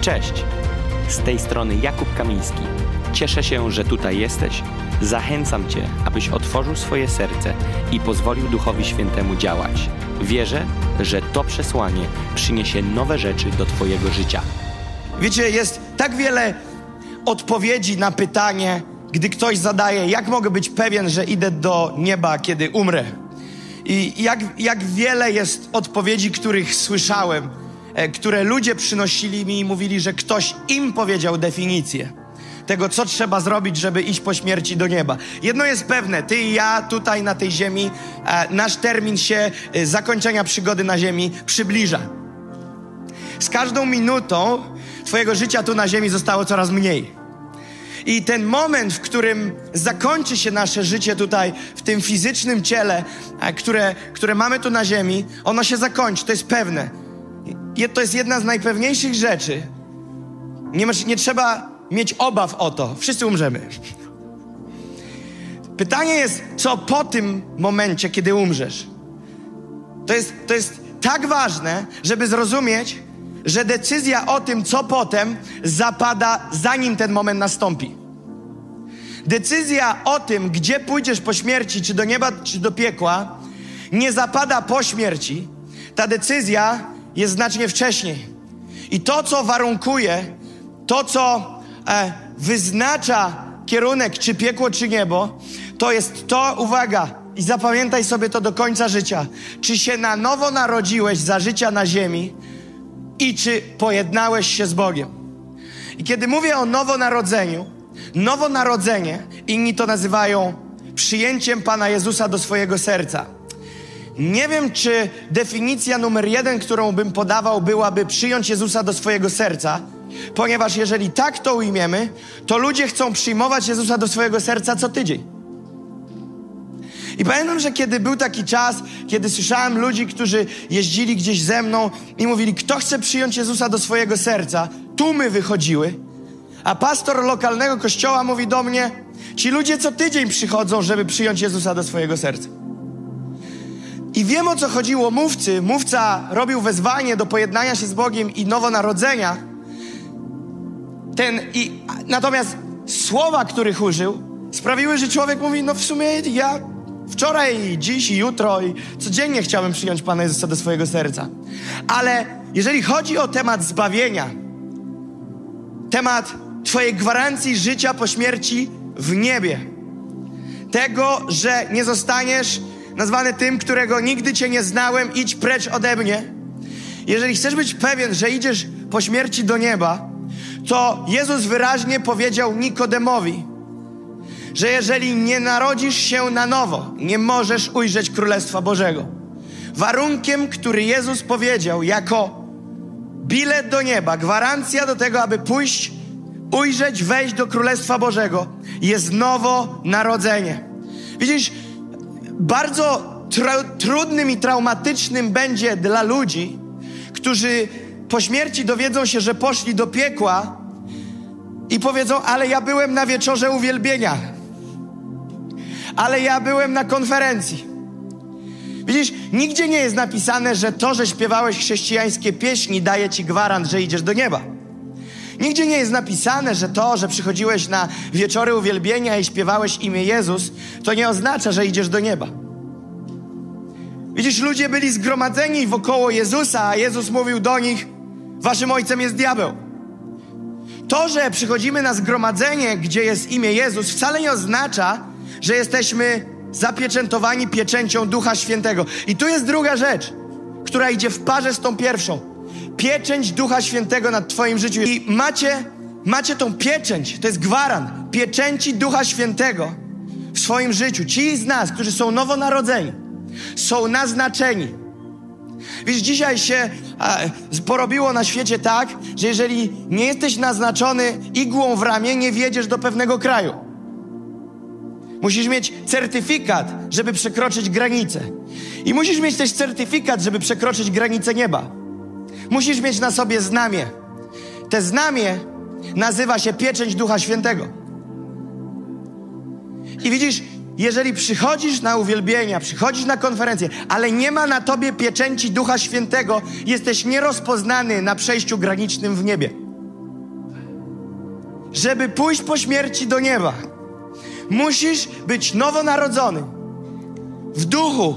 Cześć! Z tej strony Jakub Kamiński. Cieszę się, że tutaj jesteś. Zachęcam Cię, abyś otworzył swoje serce i pozwolił Duchowi Świętemu działać. Wierzę, że to przesłanie przyniesie nowe rzeczy do Twojego życia. Wiecie, jest tak wiele odpowiedzi na pytanie, gdy ktoś zadaje, jak mogę być pewien, że idę do nieba, kiedy umrę. I jak, jak wiele jest odpowiedzi, których słyszałem, które ludzie przynosili mi i mówili, że ktoś im powiedział definicję tego, co trzeba zrobić, żeby iść po śmierci do nieba. Jedno jest pewne, ty i ja tutaj na tej ziemi, e, nasz termin się e, zakończenia przygody na ziemi przybliża. Z każdą minutą Twojego życia tu na ziemi zostało coraz mniej. I ten moment, w którym zakończy się nasze życie tutaj, w tym fizycznym ciele, e, które, które mamy tu na ziemi, ono się zakończy, to jest pewne. To jest jedna z najpewniejszych rzeczy. Nie, masz, nie trzeba mieć obaw o to. Wszyscy umrzemy. Pytanie jest, co po tym momencie, kiedy umrzesz? To jest, to jest tak ważne, żeby zrozumieć, że decyzja o tym, co potem, zapada zanim ten moment nastąpi. Decyzja o tym, gdzie pójdziesz po śmierci, czy do nieba, czy do piekła, nie zapada po śmierci. Ta decyzja jest znacznie wcześniej. I to, co warunkuje, to, co e, wyznacza kierunek, czy piekło, czy niebo, to jest to, uwaga, i zapamiętaj sobie to do końca życia. Czy się na nowo narodziłeś za życia na ziemi i czy pojednałeś się z Bogiem. I kiedy mówię o nowonarodzeniu, nowonarodzenie, inni to nazywają przyjęciem Pana Jezusa do swojego serca. Nie wiem, czy definicja numer jeden, którą bym podawał, byłaby przyjąć Jezusa do swojego serca, ponieważ jeżeli tak to ujmiemy, to ludzie chcą przyjmować Jezusa do swojego serca co tydzień. I pamiętam, że kiedy był taki czas, kiedy słyszałem ludzi, którzy jeździli gdzieś ze mną i mówili, kto chce przyjąć Jezusa do swojego serca, tłumy wychodziły, a pastor lokalnego kościoła mówi do mnie, ci ludzie co tydzień przychodzą, żeby przyjąć Jezusa do swojego serca. I wiem o co chodziło mówcy. Mówca robił wezwanie do pojednania się z Bogiem i nowonarodzenia. Ten, i, natomiast słowa, których użył, sprawiły, że człowiek mówi, no w sumie ja wczoraj, dziś i jutro i codziennie chciałbym przyjąć Pana Jezusa do swojego serca. Ale jeżeli chodzi o temat zbawienia, temat Twojej gwarancji życia po śmierci w niebie, tego, że nie zostaniesz nazwany tym, którego nigdy Cię nie znałem, idź precz ode mnie. Jeżeli chcesz być pewien, że idziesz po śmierci do nieba, to Jezus wyraźnie powiedział Nikodemowi, że jeżeli nie narodzisz się na nowo, nie możesz ujrzeć Królestwa Bożego. Warunkiem, który Jezus powiedział jako bilet do nieba, gwarancja do tego, aby pójść, ujrzeć, wejść do Królestwa Bożego, jest nowo narodzenie. Widzisz, bardzo trudnym i traumatycznym będzie dla ludzi, którzy po śmierci dowiedzą się, że poszli do piekła i powiedzą, ale ja byłem na wieczorze uwielbienia ale ja byłem na konferencji. Widzisz, nigdzie nie jest napisane, że to, że śpiewałeś chrześcijańskie pieśni, daje ci gwarant, że idziesz do nieba. Nigdzie nie jest napisane, że to, że przychodziłeś na wieczory uwielbienia i śpiewałeś imię Jezus, to nie oznacza, że idziesz do nieba. Widzisz, ludzie byli zgromadzeni wokoło Jezusa, a Jezus mówił do nich: Waszym ojcem jest diabeł. To, że przychodzimy na zgromadzenie, gdzie jest imię Jezus, wcale nie oznacza, że jesteśmy zapieczętowani pieczęcią Ducha Świętego. I tu jest druga rzecz, która idzie w parze z tą pierwszą. Pieczęć Ducha Świętego nad Twoim życiu. I macie, macie tą pieczęć, to jest gwarant pieczęci Ducha Świętego w swoim życiu. Ci z nas, którzy są nowonarodzeni, są naznaczeni. Wiesz, dzisiaj się a, porobiło na świecie tak, że jeżeli nie jesteś naznaczony igłą w ramię, nie wiedziesz do pewnego kraju. Musisz mieć certyfikat, żeby przekroczyć granicę. I musisz mieć też certyfikat, żeby przekroczyć granicę nieba. Musisz mieć na sobie znamie. Te znamie nazywa się pieczęć Ducha Świętego. I widzisz, jeżeli przychodzisz na uwielbienia, przychodzisz na konferencję, ale nie ma na tobie pieczęci Ducha Świętego, jesteś nierozpoznany na przejściu granicznym w niebie. żeby pójść po śmierci do nieba, musisz być nowonarodzony w duchu,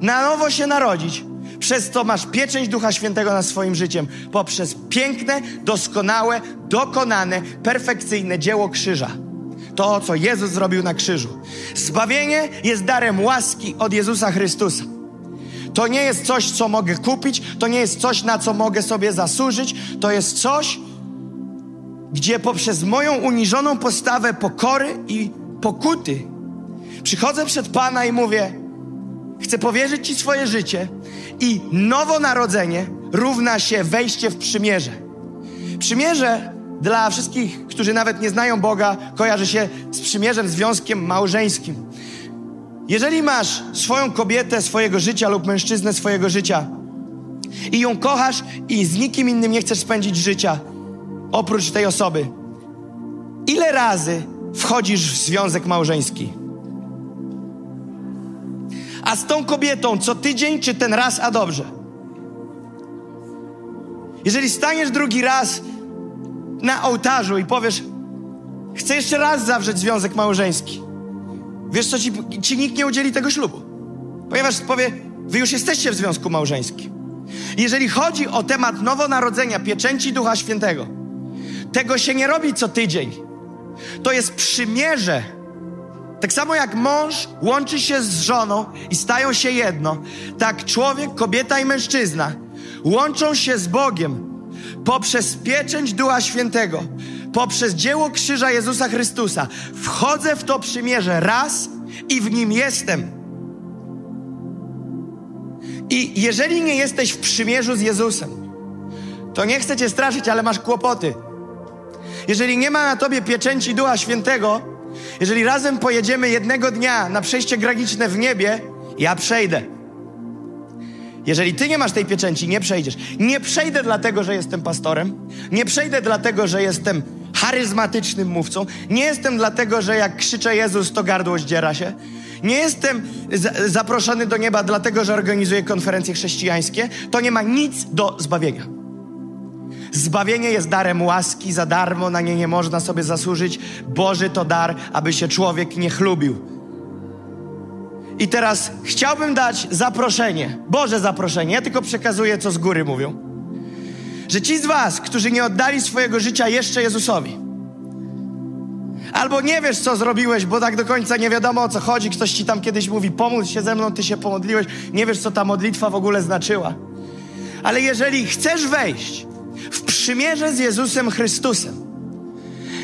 na nowo się narodzić. Przez to masz pieczęć Ducha Świętego nad swoim życiem, poprzez piękne, doskonałe, dokonane, perfekcyjne dzieło krzyża. To, co Jezus zrobił na krzyżu. Zbawienie jest darem łaski od Jezusa Chrystusa. To nie jest coś, co mogę kupić, to nie jest coś, na co mogę sobie zasłużyć, to jest coś, gdzie poprzez moją uniżoną postawę pokory i pokuty przychodzę przed Pana i mówię: Chcę powierzyć Ci swoje życie i nowonarodzenie równa się wejście w przymierze. Przymierze dla wszystkich, którzy nawet nie znają Boga, kojarzy się z przymierzem, związkiem małżeńskim. Jeżeli masz swoją kobietę swojego życia lub mężczyznę swojego życia i ją kochasz i z nikim innym nie chcesz spędzić życia oprócz tej osoby, ile razy wchodzisz w związek małżeński? A z tą kobietą co tydzień, czy ten raz, a dobrze? Jeżeli staniesz drugi raz na ołtarzu i powiesz, chcę jeszcze raz zawrzeć związek małżeński, wiesz co, ci, ci nikt nie udzieli tego ślubu. Ponieważ powie, wy już jesteście w związku małżeńskim. Jeżeli chodzi o temat nowonarodzenia, pieczęci Ducha Świętego, tego się nie robi co tydzień. To jest przymierze. Tak samo jak mąż łączy się z żoną i stają się jedno, tak człowiek, kobieta i mężczyzna łączą się z Bogiem poprzez pieczęć Ducha Świętego, poprzez dzieło krzyża Jezusa Chrystusa. Wchodzę w to przymierze raz i w nim jestem. I jeżeli nie jesteś w przymierzu z Jezusem, to nie chcę cię straszyć, ale masz kłopoty. Jeżeli nie ma na tobie pieczęci Ducha Świętego, jeżeli razem pojedziemy jednego dnia na przejście graniczne w niebie, ja przejdę. Jeżeli ty nie masz tej pieczęci, nie przejdziesz. Nie przejdę dlatego, że jestem pastorem. Nie przejdę dlatego, że jestem charyzmatycznym mówcą. Nie jestem dlatego, że jak krzyczę Jezus, to gardło zdziera się. Nie jestem zaproszony do nieba dlatego, że organizuję konferencje chrześcijańskie. To nie ma nic do zbawienia. Zbawienie jest darem łaski, za darmo na nie nie można sobie zasłużyć. Boży to dar, aby się człowiek nie chlubił. I teraz chciałbym dać zaproszenie, Boże zaproszenie, ja tylko przekazuję, co z góry mówią. Że ci z Was, którzy nie oddali swojego życia jeszcze Jezusowi, albo nie wiesz, co zrobiłeś, bo tak do końca nie wiadomo o co chodzi, ktoś ci tam kiedyś mówi, pomódl się ze mną, ty się pomodliłeś, nie wiesz, co ta modlitwa w ogóle znaczyła. Ale jeżeli chcesz wejść przymierze z Jezusem Chrystusem,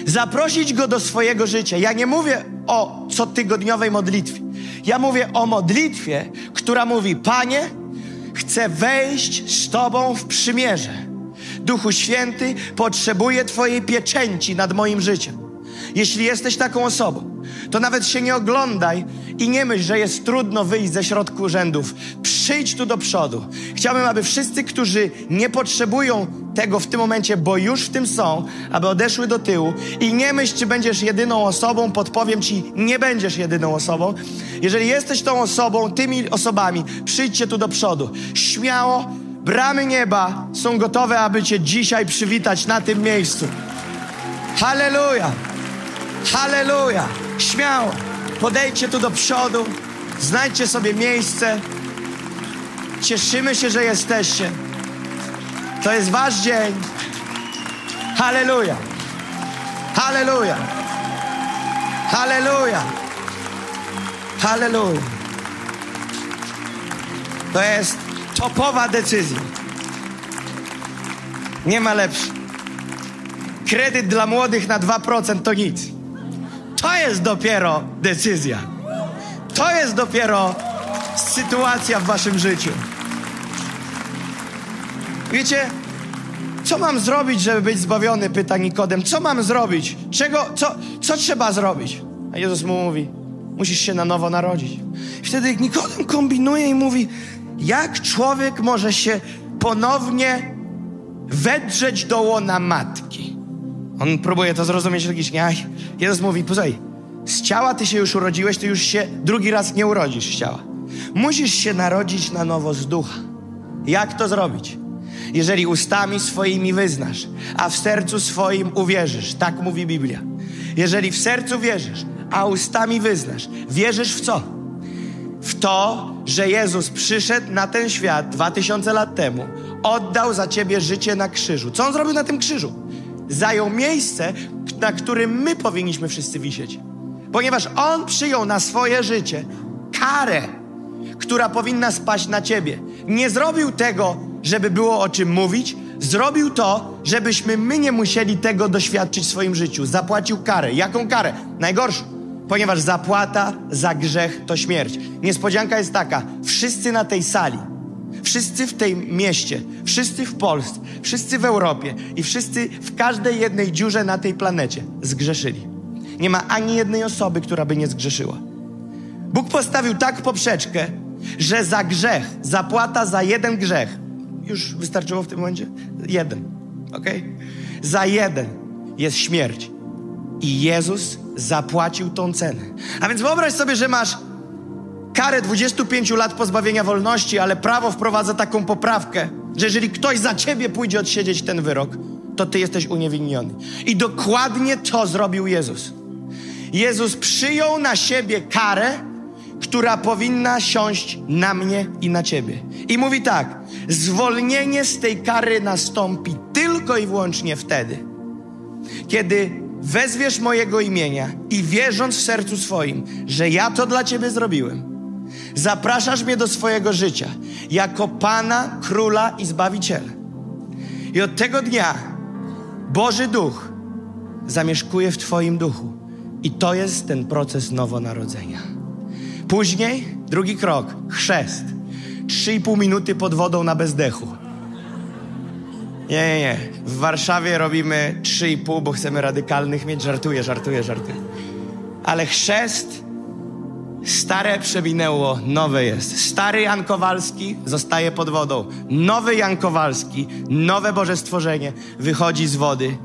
zaprosić Go do swojego życia, ja nie mówię o cotygodniowej modlitwie. Ja mówię o modlitwie, która mówi: Panie, chcę wejść z Tobą w przymierze. Duchu Święty, potrzebuję Twojej pieczęci nad moim życiem. Jeśli jesteś taką osobą, to nawet się nie oglądaj i nie myśl, że jest trudno wyjść ze środku rzędów. Przyjdź tu do przodu. Chciałbym, aby wszyscy, którzy nie potrzebują tego w tym momencie, bo już w tym są, aby odeszły do tyłu i nie myśl, czy będziesz jedyną osobą, podpowiem Ci, nie będziesz jedyną osobą. Jeżeli jesteś tą osobą, tymi osobami, przyjdźcie tu do przodu. Śmiało, bramy nieba są gotowe, aby Cię dzisiaj przywitać na tym miejscu. Halleluja! Halleluja! Śmiało! Podejdźcie tu do przodu, znajdźcie sobie miejsce. Cieszymy się, że jesteście. To jest wasz dzień. Halleluja! Halleluja! Halleluja! Halleluja! To jest topowa decyzja. Nie ma lepszej. Kredyt dla młodych na 2% to nic. To jest dopiero decyzja. To jest dopiero sytuacja w waszym życiu. Wiecie, co mam zrobić, żeby być zbawiony? Pyta Nikodem. Co mam zrobić? Czego, co, co trzeba zrobić? A Jezus mu mówi, musisz się na nowo narodzić. Wtedy Nikodem kombinuje i mówi, jak człowiek może się ponownie wedrzeć do łona matki? On próbuje to zrozumieć logicznie. A Jezus mówi, posłuchaj, z ciała ty się już urodziłeś, ty już się drugi raz nie urodzisz z ciała. Musisz się narodzić na nowo z ducha. Jak to zrobić? jeżeli ustami swoimi wyznasz, a w sercu swoim uwierzysz. Tak mówi Biblia. Jeżeli w sercu wierzysz, a ustami wyznasz, wierzysz w co? W to, że Jezus przyszedł na ten świat dwa tysiące lat temu, oddał za ciebie życie na krzyżu. Co on zrobił na tym krzyżu? Zajął miejsce, na którym my powinniśmy wszyscy wisieć. Ponieważ on przyjął na swoje życie karę, która powinna spaść na ciebie. Nie zrobił tego, żeby było o czym mówić, zrobił to, żebyśmy my nie musieli tego doświadczyć w swoim życiu. Zapłacił karę. Jaką karę? Najgorszą. Ponieważ zapłata za grzech to śmierć. Niespodzianka jest taka: wszyscy na tej sali, wszyscy w tym mieście, wszyscy w Polsce, wszyscy w Europie i wszyscy w każdej jednej dziurze na tej planecie zgrzeszyli. Nie ma ani jednej osoby, która by nie zgrzeszyła. Bóg postawił tak poprzeczkę, że za grzech, zapłata za jeden grzech, już wystarczyło w tym momencie? Jeden, ok? Za jeden jest śmierć. I Jezus zapłacił tą cenę. A więc wyobraź sobie, że masz karę 25 lat pozbawienia wolności, ale prawo wprowadza taką poprawkę, że jeżeli ktoś za ciebie pójdzie odsiedzieć ten wyrok, to ty jesteś uniewinniony. I dokładnie to zrobił Jezus. Jezus przyjął na siebie karę, która powinna siąść na mnie i na ciebie. I mówi tak: zwolnienie z tej kary nastąpi tylko i wyłącznie wtedy, kiedy wezwiesz mojego imienia i wierząc w sercu swoim, że ja to dla ciebie zrobiłem, zapraszasz mnie do swojego życia jako Pana, Króla i Zbawiciela. I od tego dnia Boży Duch zamieszkuje w Twoim duchu. I to jest ten proces nowonarodzenia. Później drugi krok chrzest. Trzy i pół minuty pod wodą na bezdechu. Nie, nie, nie. W Warszawie robimy trzy i pół, bo chcemy radykalnych mieć. Żartuję, żartuję, żartuję. Ale chrzest Stare przewinęło, nowe jest. Stary Jan Kowalski zostaje pod wodą. Nowy Jan Kowalski, nowe Boże stworzenie, wychodzi z wody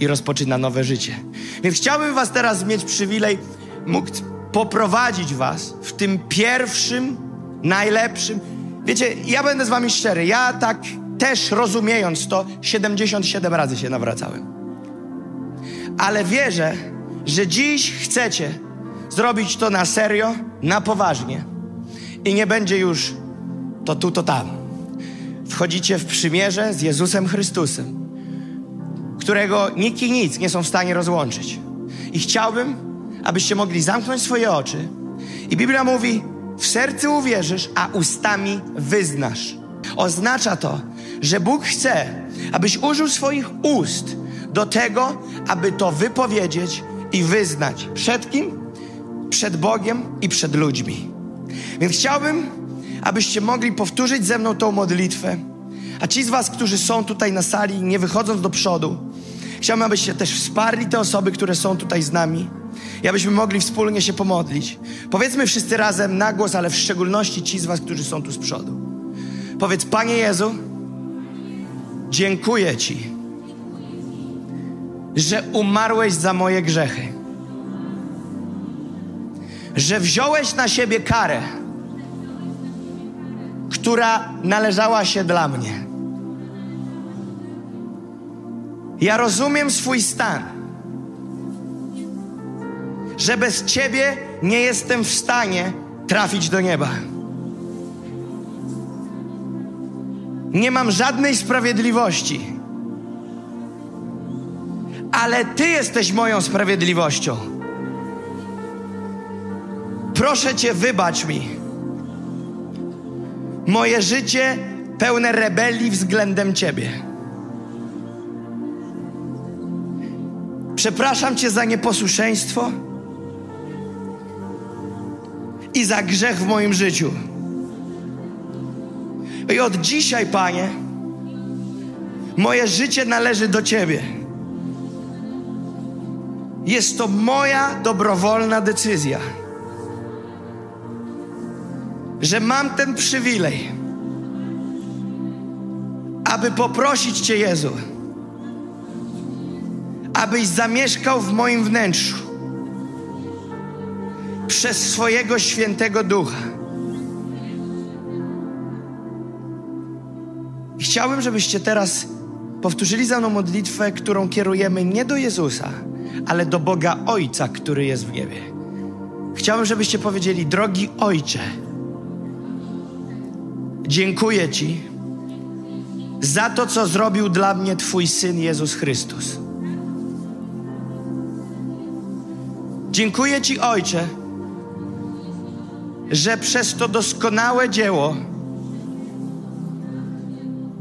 i rozpoczyna nowe życie. Więc chciałbym Was teraz mieć przywilej, mógł poprowadzić Was w tym pierwszym, najlepszym. Wiecie, ja będę z Wami szczery, ja tak też rozumiejąc to, 77 razy się nawracałem. Ale wierzę, że dziś chcecie zrobić to na serio, na poważnie i nie będzie już to tu, to tam. Wchodzicie w przymierze z Jezusem Chrystusem, którego nikt i nic nie są w stanie rozłączyć. I chciałbym, abyście mogli zamknąć swoje oczy. I Biblia mówi: W sercu uwierzysz, a ustami wyznasz. Oznacza to, że Bóg chce, abyś użył swoich ust do tego, aby to wypowiedzieć i wyznać. Przed kim? Przed Bogiem i przed ludźmi. Więc chciałbym, abyście mogli powtórzyć ze mną tą modlitwę. A ci z Was, którzy są tutaj na sali, nie wychodząc do przodu, chciałbym, abyście też wsparli te osoby, które są tutaj z nami i abyśmy mogli wspólnie się pomodlić. Powiedzmy wszyscy razem na głos, ale w szczególności ci z Was, którzy są tu z przodu. Powiedz, Panie Jezu, dziękuję Ci, że umarłeś za moje grzechy, że wziąłeś na siebie karę, która należała się dla mnie. Ja rozumiem swój stan, że bez Ciebie nie jestem w stanie trafić do nieba. Nie mam żadnej sprawiedliwości, ale Ty jesteś moją sprawiedliwością. Proszę Cię, wybacz mi moje życie pełne rebelii względem Ciebie. Przepraszam Cię za nieposłuszeństwo i za grzech w moim życiu. I od dzisiaj, Panie, moje życie należy do Ciebie. Jest to moja dobrowolna decyzja, że mam ten przywilej, aby poprosić Cię, Jezu, abyś zamieszkał w moim wnętrzu przez swojego świętego ducha. Chciałbym, żebyście teraz powtórzyli za mną modlitwę, którą kierujemy nie do Jezusa, ale do Boga Ojca, który jest w niebie. Chciałbym, żebyście powiedzieli: Drogi Ojcze, dziękuję Ci za to, co zrobił dla mnie Twój syn Jezus Chrystus. Dziękuję Ci, Ojcze, że przez to doskonałe dzieło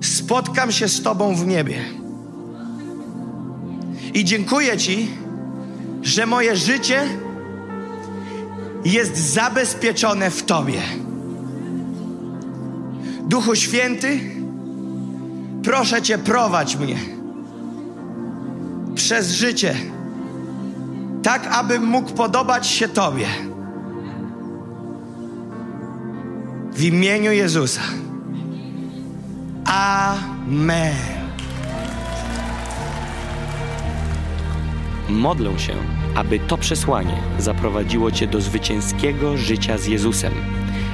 spotkam się z Tobą w niebie. I dziękuję Ci, że moje życie jest zabezpieczone w Tobie. Duchu Święty, proszę Cię, prowadź mnie przez życie, tak abym mógł podobać się Tobie. W imieniu Jezusa. Amen. Modlę się, aby to przesłanie zaprowadziło Cię do zwycięskiego życia z Jezusem.